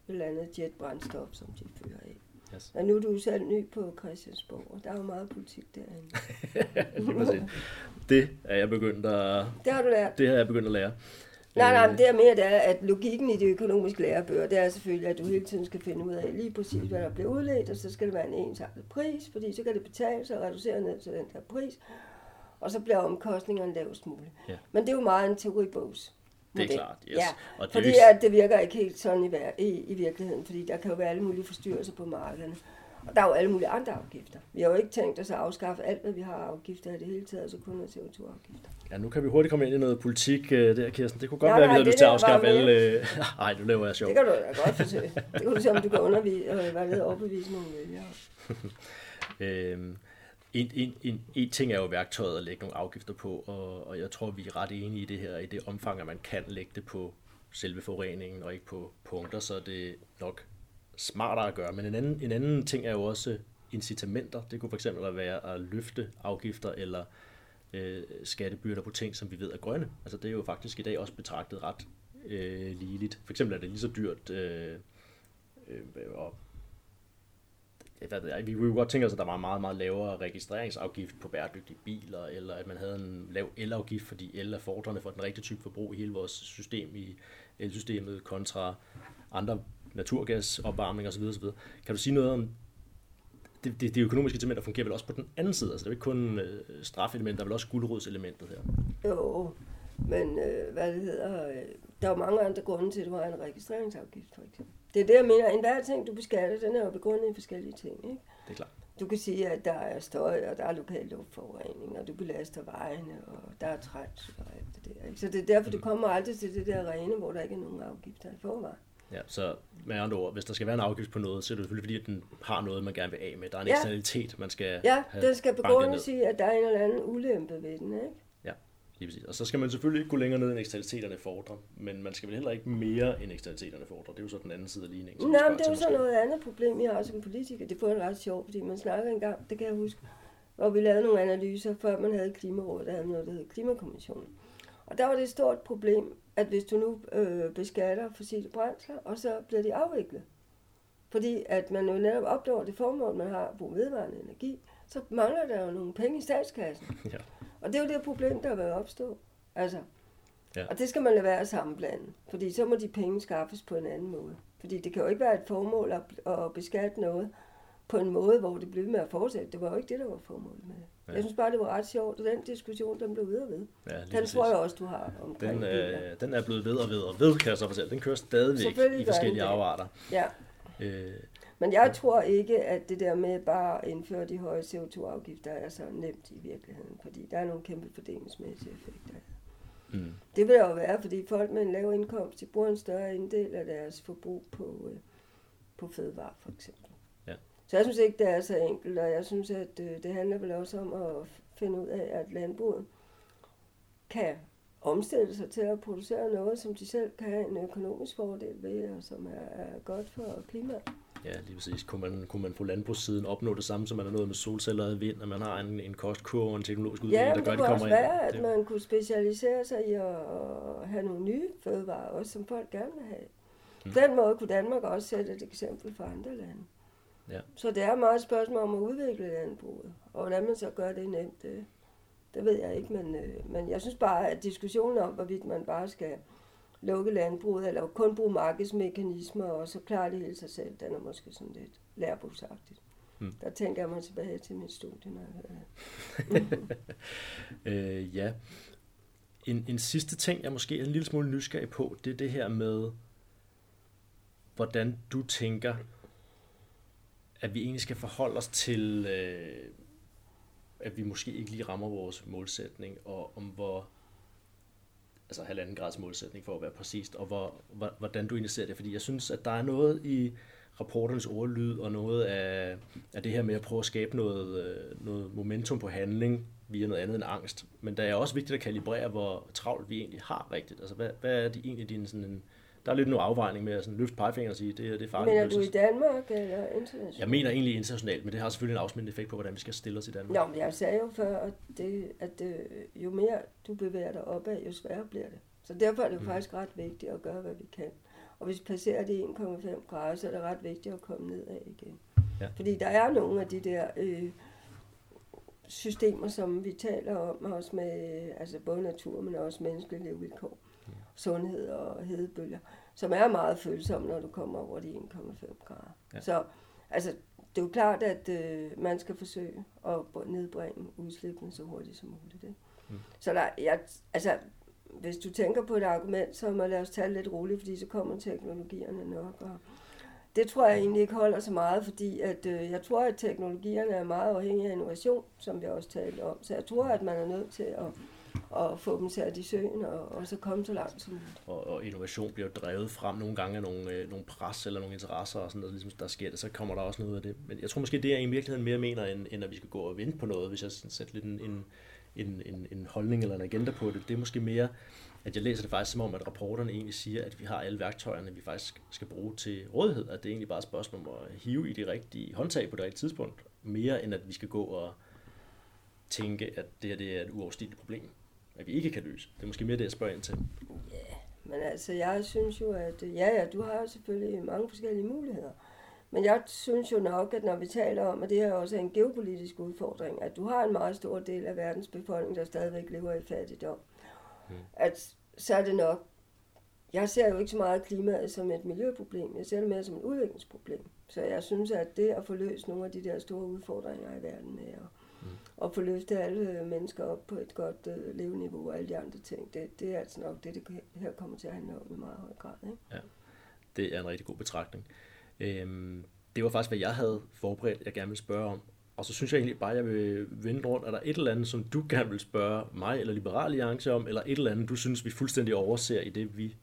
eller andet jetbrændstof, som de fyrer af. Yes. Men nu er du selv ny på Christiansborg, og der er jo meget politik derinde. Præcis. det er jeg begyndt at... Det har du lært. Det har jeg begyndt at lære. Nej, nej, Øh, men det er mere, det er, at logikken i de økonomiske lærebøger, det er selvfølgelig, at du hele tiden skal finde ud af lige præcis, hvad der bliver udledt, og så skal det være en ensartet pris, fordi så kan det betale sig og reducere ned til den her pris, og så bliver omkostningerne lavest muligt. Ja. Men det er jo meget en teoribogs. Det er model. klart, yes. Ja, Og det fordi ikke- at det virker ikke helt sådan i, i, i virkeligheden, fordi der kan jo være alle mulige forstyrrelser på markederne. Og der er jo alle mulige andre afgifter. Vi har jo ikke tænkt os at afskaffe alt, hvad vi har af afgifter i det hele taget, så kun af CO2-afgifter. Ja, nu kan vi hurtigt komme ind i noget politik øh, der, Kirsten. Det kunne godt Nej, være, at vi nej, havde det lyst til at afskaffe alle... Øh... Ej, nu laver jeg sjov. Det kan du da godt forsøge. Det kan du se, om du kan undervise, øh, hvad det hedder, overbevise nogle vælgere. Øhm, en, en, en, en ting er jo værktøjet at lægge nogle afgifter på, og, og jeg tror, vi er ret enige i det her, i det omfang, at man kan lægge det på selve forureningen og ikke på punkter, så er det nok smartere at gøre. Men en anden, en anden ting er jo også incitamenter. Det kunne fx være at løfte afgifter eller øh, skattebyrder på ting, som vi ved er grønne. Altså det er jo faktisk i dag også betragtet ret øh, ligeligt. For eksempel er det lige så dyrt øh, øh, at Øh, hvad ved, jeg, vi kunne jo godt tænke os, at der var en meget, meget lavere registreringsafgift på bæredygtige biler, eller at man havde en lav elafgift, fordi el er fordrende for den rigtige type forbrug i hele vores system, i elsystemet, kontra andre naturgasopvarmning osv. osv. Kan du sige noget om, det, det, det økonomiske incitamenter fungerer vel også på den anden side, altså det er jo ikke kun øh, der er vel også guldrådselementet her. Jo, men øh, hvad det hedder, øh, der er mange andre grunde til, at du har en registreringsafgift, for eksempel. Det er det, jeg mener. En hver ting, du beskatter, den er jo begrundet i forskellige ting, ikke? Det er klart. Du kan sige, at der er støj, og der er lokal luftforurening, og du belaster vejene, og der er trængsel og alt det der. Ikke? Så det er derfor, du kommer aldrig til det der rene, hvor der ikke er nogen afgifter i forvejen. Ja, så med andre ord, hvis der skal være en afgift på noget, så er det selvfølgelig fordi, at den har noget, man gerne vil af med. Der er en Ja. eksternalitet, man skal Ja, den skal begrundes ned. i, at der er en eller anden ulempe ved den, ikke? Lige præcis. Og så skal man selvfølgelig ikke gå længere ned, end eksternaliteterne fordrer, men man skal vel heller ikke mere, end eksternaliteterne fordrer. Det er jo så den anden side af ligningen. Nej, men det er jo så noget andet problem, jeg har som politiker. Det er ret sjovt, fordi man snakker engang, det kan jeg huske, hvor vi lavede nogle analyser, før man havde Klimarådet, der havde noget, der hed Klimakommissionen. Og der var det et stort problem, at hvis du nu øh, beskatter fossile brændsler, og så bliver de afviklet. Fordi at man jo netop opnår det formål, man har på vedvarende energi, så mangler der jo nogle penge i statskassen. Ja. Og det er jo det problem, der vil opstå. Altså, Ja. Og det skal man lade være at sammenblande, fordi så må de penge skaffes på en anden måde. Fordi det kan jo ikke være et formål at, at beskatte noget på en måde, hvor det bliver ved med at fortsætte. Det var jo ikke det, der var formålet med. Ja. Jeg synes bare, det var ret sjovt, og den diskussion, den blev videre ved. Ja, Den præcis. tror jeg også, du har omkring Den, øh, den er blevet ved og ved og ved, kan jeg så fortælle. Den kører stadigvæk i forskellige afarter. Ja, Øh, men jeg tror ikke, at det der med bare at indføre de høje CO2-afgifter er så nemt i virkeligheden, fordi der er nogle kæmpe fordelingsmæssige effekter. Mm. Det vil der jo være, fordi folk med en lav indkomst, de bruger en større andel af deres forbrug på, øh, på fødevarer, for eksempel. Ja. Så jeg synes ikke, det er så enkelt, og jeg synes, at øh, det handler vel også om at finde ud af, at landbruget kan omstille sig til at producere noget, som de selv kan have en økonomisk fordel ved, og som er, er godt for klimaet. Ja, lige præcis. Kunne man, kunne man på landbrugssiden opnå det samme, som man har nået med solceller og vind, at man har en, en kostkurve og en teknologisk udvikling, ja, der gør, det det kommer ind? Ja, det at man kunne specialisere sig i at have nogle nye fødevarer, også som folk gerne vil have. Hmm. På den måde kunne Danmark også sætte et eksempel for andre lande. Ja. Så det er meget et spørgsmål om at udvikle landbruget, og hvordan man så gør det nemt, det, det ved jeg ikke, men, øh, men jeg synes bare, at diskussionen om, hvorvidt man bare skal lukke landbruget, eller kun bruge markedsmekanismer, og så klare det hele sig selv, den er måske sådan lidt lærebogsagtigt. Hmm. Der tænker jeg mig tilbage til mit studie, når jeg hører det. øh, ja. En, en sidste ting, jeg måske er en lille smule nysgerrig på, det er det her med, hvordan du tænker, at vi egentlig skal forholde os til, øh, at vi måske ikke lige rammer vores målsætning, og om hvor altså halvanden grads målsætning for at være præcist, og hvor, hvordan du egentlig ser det. Fordi jeg synes, at der er noget i rapporternes ordlyd, og noget af, af det her med at prøve at skabe noget, øh, noget momentum på handling via noget andet end angst. Men det er også vigtigt at kalibrere, hvor travlt vi egentlig har rigtigt. Altså, hvad, hvad er det egentlig din sådan en, der er lidt noget afvejning med at sådan løfte pegefingeren og sige, det, det er farligt. Mener du i Danmark eller internationalt? Jeg mener egentlig internationalt, men det har selvfølgelig en afsmittende effekt på, hvordan vi skal stille os i Danmark. Nå, men jeg sagde jo før, at, det, at det, øh, jo mere du bevæger dig opad, jo sværere bliver det. Så derfor er det mm. faktisk ret vigtigt at gøre, hvad vi kan. Og hvis vi passerer de 1,5 grader, så er det ret vigtigt at komme nedad igen. Ja. Fordi der er nogle af de der øh, systemer, som vi taler om, også med altså både natur, men også menneskelige levevilkår, mm. Sundhed og hedebølger som er meget følsom, når du kommer over de 1,5 grader. Ja. Så altså, det er jo klart, at øh, man skal forsøge at nedbringe udslippene så hurtigt som muligt. Ikke? Mm. Så der, jeg, altså, hvis du tænker på et argument, så må lad os tage lidt roligt, fordi så kommer teknologierne nok. Og det tror jeg egentlig ikke holder så meget, fordi at, øh, jeg tror, at teknologierne er meget afhængige af innovation, som vi også talte om. Så jeg tror, at man er nødt til at og få dem sat i søen, og, og så komme så langt som muligt. Og, og innovation bliver drevet frem nogle gange af nogle, øh, nogle pres eller nogle interesser, og sådan noget, ligesom der sker det, så kommer der også noget af det. Men jeg tror måske, det er i virkeligheden mere mener, end, end at vi skal gå og vente på noget, hvis jeg sætter lidt en, en, en, en, en holdning eller en agenda på det. Det er måske mere, at jeg læser det faktisk som om, at rapporterne egentlig siger, at vi har alle værktøjerne, vi faktisk skal bruge til rådighed, at det er egentlig bare et spørgsmål om at hive i de rigtige håndtag på det rigtige tidspunkt, mere end at vi skal gå og tænke, at det her det er et uoverstigeligt problem at vi ikke kan løse. Det er måske mere det, jeg spørger ind til. Ja, men altså, jeg synes jo, at ja, ja, du har selvfølgelig mange forskellige muligheder. Men jeg synes jo nok, at når vi taler om, at det her også er en geopolitisk udfordring, at du har en meget stor del af verdens befolkning, der stadigvæk lever i fattigdom, hmm. at så er det nok, jeg ser jo ikke så meget klimaet som et miljøproblem, jeg ser det mere som et udviklingsproblem. Så jeg synes, at det at få løst nogle af de der store udfordringer i verden med at og få løftet alle mennesker op på et godt øh, leveniveau og alle de andre ting. Det, det er altså nok det, det her kommer til at handle om i meget høj grad. Ikke? Ja, det er en rigtig god betragtning. Øhm, det var faktisk, hvad jeg havde forberedt, jeg gerne vil spørge om. Og så synes jeg egentlig bare, at jeg vil vende rundt. Er der et eller andet, som du gerne vil spørge mig eller Liberal Alliance om, eller et eller andet, du synes, vi fuldstændig overser i det, vi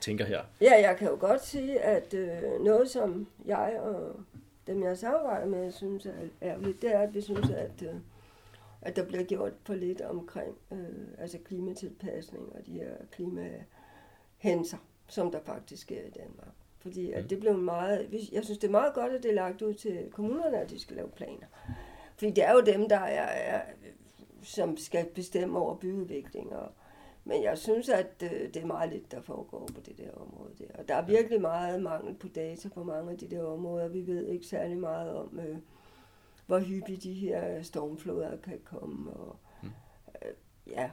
tænker her? Ja, jeg kan jo godt sige, at øh, noget, som jeg og dem jeg samarbejder med, synes er ærgerligt, det er, at vi synes, at, øh, at der bliver gjort for lidt omkring øh, altså klimatilpasning og de her klimahændelser, som der faktisk sker i Danmark. Fordi at mm. det blev meget, jeg synes, det er meget godt, at det er lagt ud til kommunerne, at de skal lave planer. Fordi det er jo dem, der er, er som skal bestemme over byudvikling og, men jeg synes, at øh, det er meget lidt, der foregår på det der område der. Og der er virkelig meget mangel på data på mange af de der områder. Vi ved ikke særlig meget om, øh, hvor hyppigt de her stormfloder kan komme. Og, mm. øh, ja,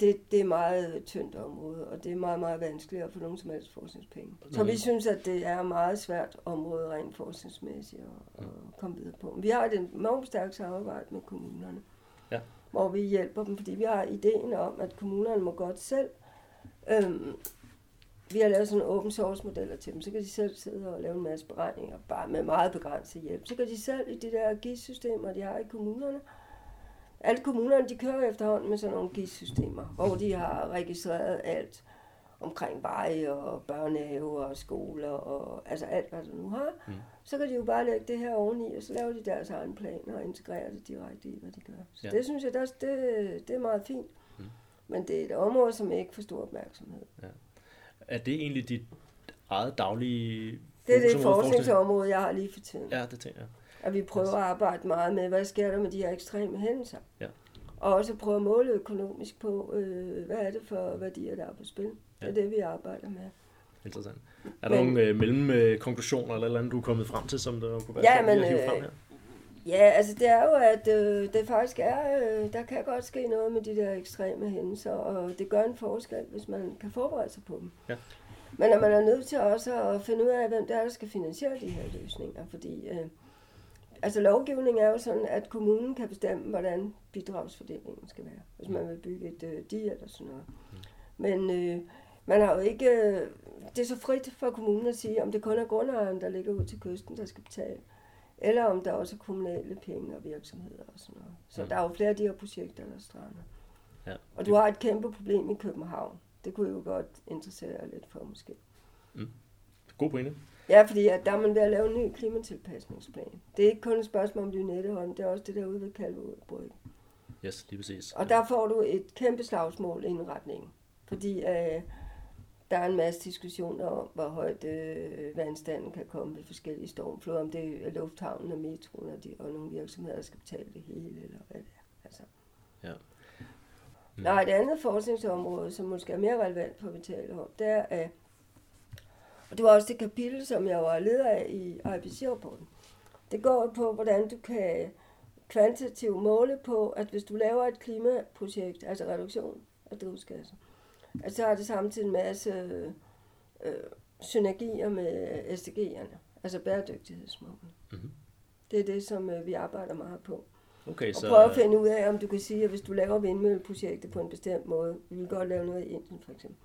det, det er meget tyndt område, og det er meget, meget vanskeligt at få nogen som helst forskningspenge. Så vi synes, at det er et meget svært område rent forskningsmæssigt at, at komme videre på. Vi har et enormt stærkt samarbejde med kommunerne. Ja hvor vi hjælper dem, fordi vi har ideen om, at kommunerne må godt selv. Øhm, vi har lavet sådan open source modeller til dem, så kan de selv sidde og lave en masse beregninger, bare med meget begrænset hjælp. Så kan de selv i de der GIS-systemer, de har i kommunerne, alle kommunerne, de kører efterhånden med sådan nogle GIS-systemer, hvor de har registreret alt omkring veje og børnehaver og skoler og altså alt, hvad du nu har. Mm. Så kan de jo bare lægge det her oveni, og så laver de deres egen planer og integrerer det direkte i, hvad de gør. Så ja. det synes jeg, det, det, det er meget fint. Mm. Men det er et område, som ikke får stor opmærksomhed. Ja. Er det egentlig dit eget daglige Det er det forskningsområde, jeg har lige for tiden. Ja, det tænker jeg. At vi prøver at arbejde meget med, hvad sker der med de her ekstreme hændelser. Ja. Og også prøve at måle økonomisk på, øh, hvad er det for værdier, der er på spil. Ja. Det er det, vi arbejder med. Interessant. Er der men, nogle øh, mellemkonklusioner eller andet, du er kommet frem til, som der kunne være ja, men, at hive frem her? Ja, altså det er jo, at øh, det faktisk er, øh, der kan godt ske noget med de der ekstreme hændelser, og det gør en forskel, hvis man kan forberede sig på dem. Ja. Men når man er nødt til også at finde ud af, hvem det er, der skal finansiere de her løsninger, fordi øh, altså lovgivning er jo sådan, at kommunen kan bestemme, hvordan bidragsfordelingen skal være, hvis man vil bygge et øh, dige eller sådan noget. Mm. Men øh, man har jo ikke, øh, det er så frit for kommunen at sige, om det kun er grundejeren, der ligger ud til kysten, der skal betale, eller om der også er kommunale penge og virksomheder og sådan noget. Så ja. der er jo flere af de her projekter, der strander. Ja. Og du har et kæmpe problem i København. Det kunne jo godt interessere dig lidt for, måske. Mm. God pointe. Ja, fordi at der er man ved at lave en ny klimatilpasningsplan. Det er ikke kun et spørgsmål om Lynetteholm, det er også det der ude ved Kalvebrygge. Yes, lige præcis. Og der får du et kæmpe slagsmål i retning. Fordi øh, der er en masse diskussioner om, hvor højt øh, vandstanden kan komme ved forskellige stormfloder, om det er lufthavnen og metroen og, de, og nogle virksomheder, der skal betale det hele, eller hvad det er. Altså. Ja. Mm. Nej, et andet forskningsområde, som måske er mere relevant for, at vi taler om, det er, at, og det var også det kapitel, som jeg var leder af i IPC-rapporten. Det går på, hvordan du kan kvantitativt måle på, at hvis du laver et klimaprojekt, altså reduktion af drivhusgasser, at så har det samtidig en masse øh, synergier med SDG'erne, altså bæredygtighedsmålene. Mm-hmm. Det er det, som øh, vi arbejder meget på. Okay, og så... prøve at finde ud af, om du kan sige, at hvis du laver vindmølleprojekter på en bestemt måde, vi vil godt lave noget i Indien for eksempel,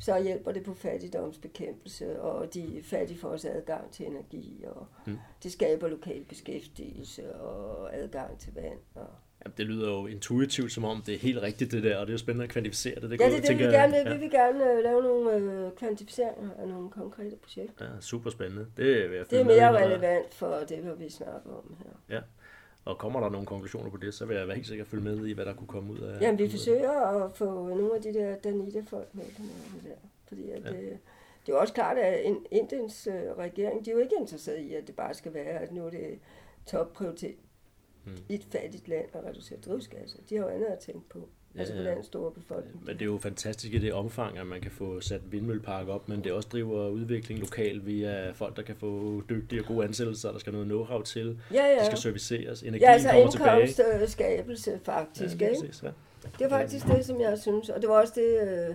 så hjælper det på fattigdomsbekæmpelse, og de fattige får også adgang til energi, og mm. det skaber lokal beskæftigelse og adgang til vand. Og Jamen, det lyder jo intuitivt, som om det er helt rigtigt det der, og det er jo spændende at kvantificere det. det ja, det det, tænker, vi gerne vil. Ja. Vi vil gerne uh, lave nogle uh, kvantificeringer af nogle konkrete projekter. Ja, super spændende. Det er, det er mere relevant for det, vi snakker om her. Ja. Og kommer der nogle konklusioner på det, så vil jeg være helt sikker at følge med i, hvad der kunne komme ud af Jamen, vi forsøger at få nogle af de der Danita-folk med på noget der. Fordi at, ja. det, det er jo også klart, at Indiens regering, de er jo ikke interesseret i, at det bare skal være, at nu er det topprioritet mm. i et fattigt land at reducere drivhusgasser. De har jo andet at tænke på. Ja, altså på den store befolkning. Men det er jo fantastisk i det omfang, at man kan få sat vindmøllepark op, men det også driver udvikling lokalt via folk, der kan få dygtige og gode ansættelser, der skal noget know-how til, ja, ja. de skal serviceres, energi ja, altså kommer tilbage. skabelse faktisk. Ja, det, præcis, ja. det er faktisk det, som jeg synes, og det var også det, øh,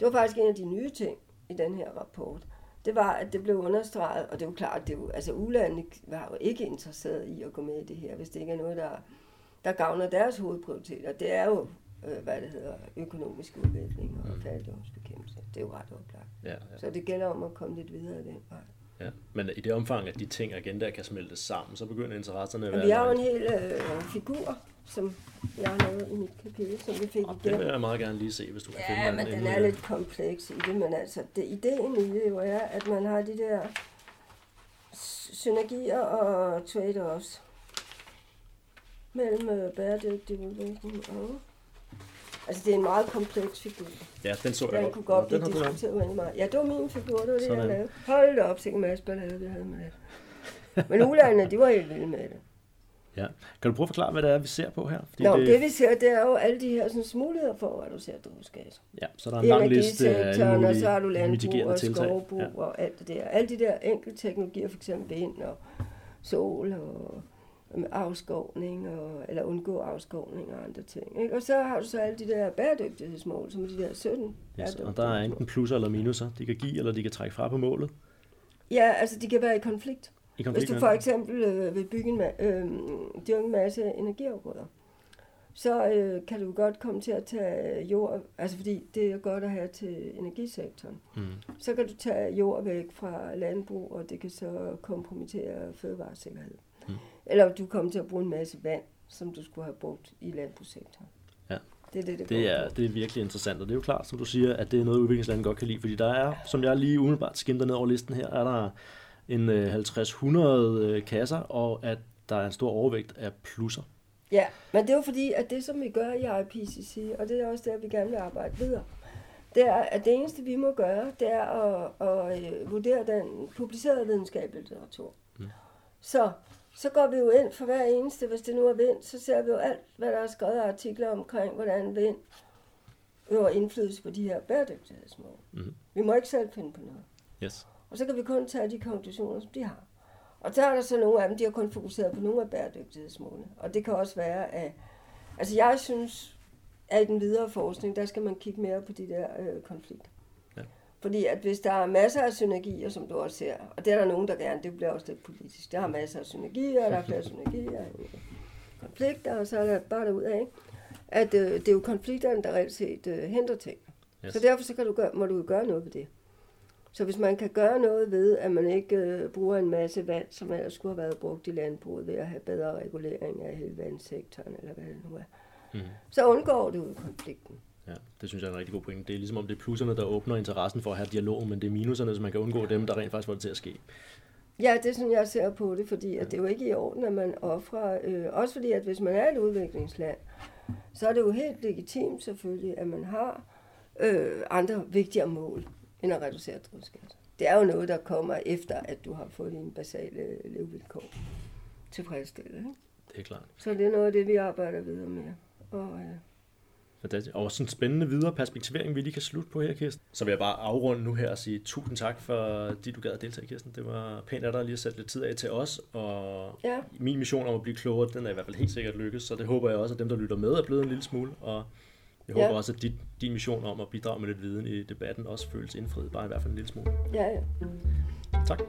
det var faktisk en af de nye ting i den her rapport det var, at det blev understreget, og det er jo klart, det er jo, altså ulandene var jo ikke interesseret i at gå med i det her, hvis det ikke er noget, der, der gavner deres hovedprioriteter. Det er jo, øh, hvad det hedder, økonomisk udvikling og mm. fattigdomsbekæmpelse. Det er jo ret oplagt. Ja, ja. Så det gælder om at komme lidt videre den vej. Ja, men i det omfang, at de ting og agendaer kan smeltes sammen, så begynder interesserne at være... Vi har jo en hel øh, figur, som jeg har lavet i mit kapitel, som vi fik igen. Det vil jeg meget gerne lige se, hvis du kan ja, finde den. Ja, men den er lidt kompleks i det, men altså, det, ideen i det jo er, at man har de der synergier og trade-offs mellem øh, bæredygtig udvikling og Altså, det er en meget kompleks figur. Ja, den så jeg Den kunne godt blive diskuteret uendelig meget. Ja, det var min figur, det var det, Sådan. jeg lavede. Hold da op, sikkert masse ballade, vi havde med det. Men ulandene, de var helt vilde med det. Ja. Kan du prøve at forklare, hvad det er, vi ser på her? Fordi Nå, det... det vi ser, det er jo alle de her sådan, muligheder for at reducere drivhusgasser. Ja, så der er en lang liste af alle mulige og så har du landbrug og skovbrug ja. og alt det der. Alle de der enkelte teknologier, for eksempel vind og sol og afskovning, og, eller undgå afskovning og andre ting. Ikke? Og så har du så alle de der bæredygtighedsmål, som er de der 17 yes, Og der er enten plusser eller minuser. De kan give, eller de kan trække fra på målet. Ja, altså de kan være i konflikt. I Hvis du for eksempel øh, vil bygge en, ma- øh, dyrke en masse energiafgrøder, så øh, kan du godt komme til at tage jord, altså fordi det er godt at have til energisektoren. Mm. Så kan du tage jord væk fra landbrug, og det kan så kompromittere fødevaresikkerhed. Mm. Eller du kommer til at bruge en masse vand, som du skulle have brugt i landbrugssektoren. Ja. Det er det, det, Det er, det er virkelig interessant, og det er jo klart, som du siger, at det er noget, udviklingslandet godt kan lide, fordi der er, som jeg lige umiddelbart skimter ned over listen her, er der en øh, 50-100 øh, kasser, og at der er en stor overvægt af plusser. Ja, men det er jo fordi, at det, som vi gør i IPCC, og det er også der, vi gerne vil arbejde videre, det er, at det eneste, vi må gøre, det er at, at øh, vurdere den publicerede videnskabelige litteratur. Mm. Så, så går vi jo ind for hver eneste, hvis det nu er vind, så ser vi jo alt, hvad der er skrevet af artikler omkring, hvordan vind øver indflydelse på de her bæredygtighedsmål. Mhm. Vi må ikke selv finde på noget. Yes. Og så kan vi kun tage de konklusioner, som de har. Og der er der så nogle af dem, de har kun fokuseret på nogle af bæredygtighedsmålene. Og det kan også være, at... Altså jeg synes, at i den videre forskning, der skal man kigge mere på de der øh, konflikter. Ja. Fordi at hvis der er masser af synergier, som du også ser, og det er der nogen, der gerne, det bliver også lidt politisk. Der er masser af synergier, der er flere synergier, konflikter, og så er der bare derud af, ikke? at øh, det er jo konflikterne, der reelt set øh, henter ting. Yes. Så derfor så kan du gøre, må du gøre noget ved det. Så hvis man kan gøre noget ved, at man ikke øh, bruger en masse vand, som ellers skulle have været brugt i landbruget, ved at have bedre regulering af hele vandsektoren, eller hvad det nu er, Mm. så undgår du konflikten. Ja, det synes jeg er en rigtig god point. Det er ligesom om det er plusserne, der åbner interessen for at have dialog, men det er minuserne, så man kan undgå dem, der rent faktisk får det til at ske. Ja, det er sådan, jeg ser på det, fordi at det er jo ikke i orden, at man offrer, øh, også fordi, at hvis man er et udviklingsland, så er det jo helt legitimt selvfølgelig, at man har øh, andre vigtigere mål, end at reducere drivhusgasser. Det er jo noget, der kommer efter, at du har fået dine basale levevilkår tilfredsstillet. Ikke? Det er klart. Så det er noget af det, vi arbejder videre med. Og, øh. Og sådan en spændende videre perspektivering, vi lige kan slutte på her, Kirsten. Så vil jeg bare afrunde nu her og sige tusind tak, for de du gad at deltage, Kirsten. Det var pænt af dig lige at sætte lidt tid af til os, og ja, min mission om at blive klogere, den er i hvert fald helt sikkert lykkes, så det håber jeg også, at dem, der lytter med, er blevet en lille smule, og jeg Ja. håber også, at dit, din mission om at bidrage med lidt viden i debatten også føles indfriet, bare i hvert fald en lille smule. ja, ja. Tak.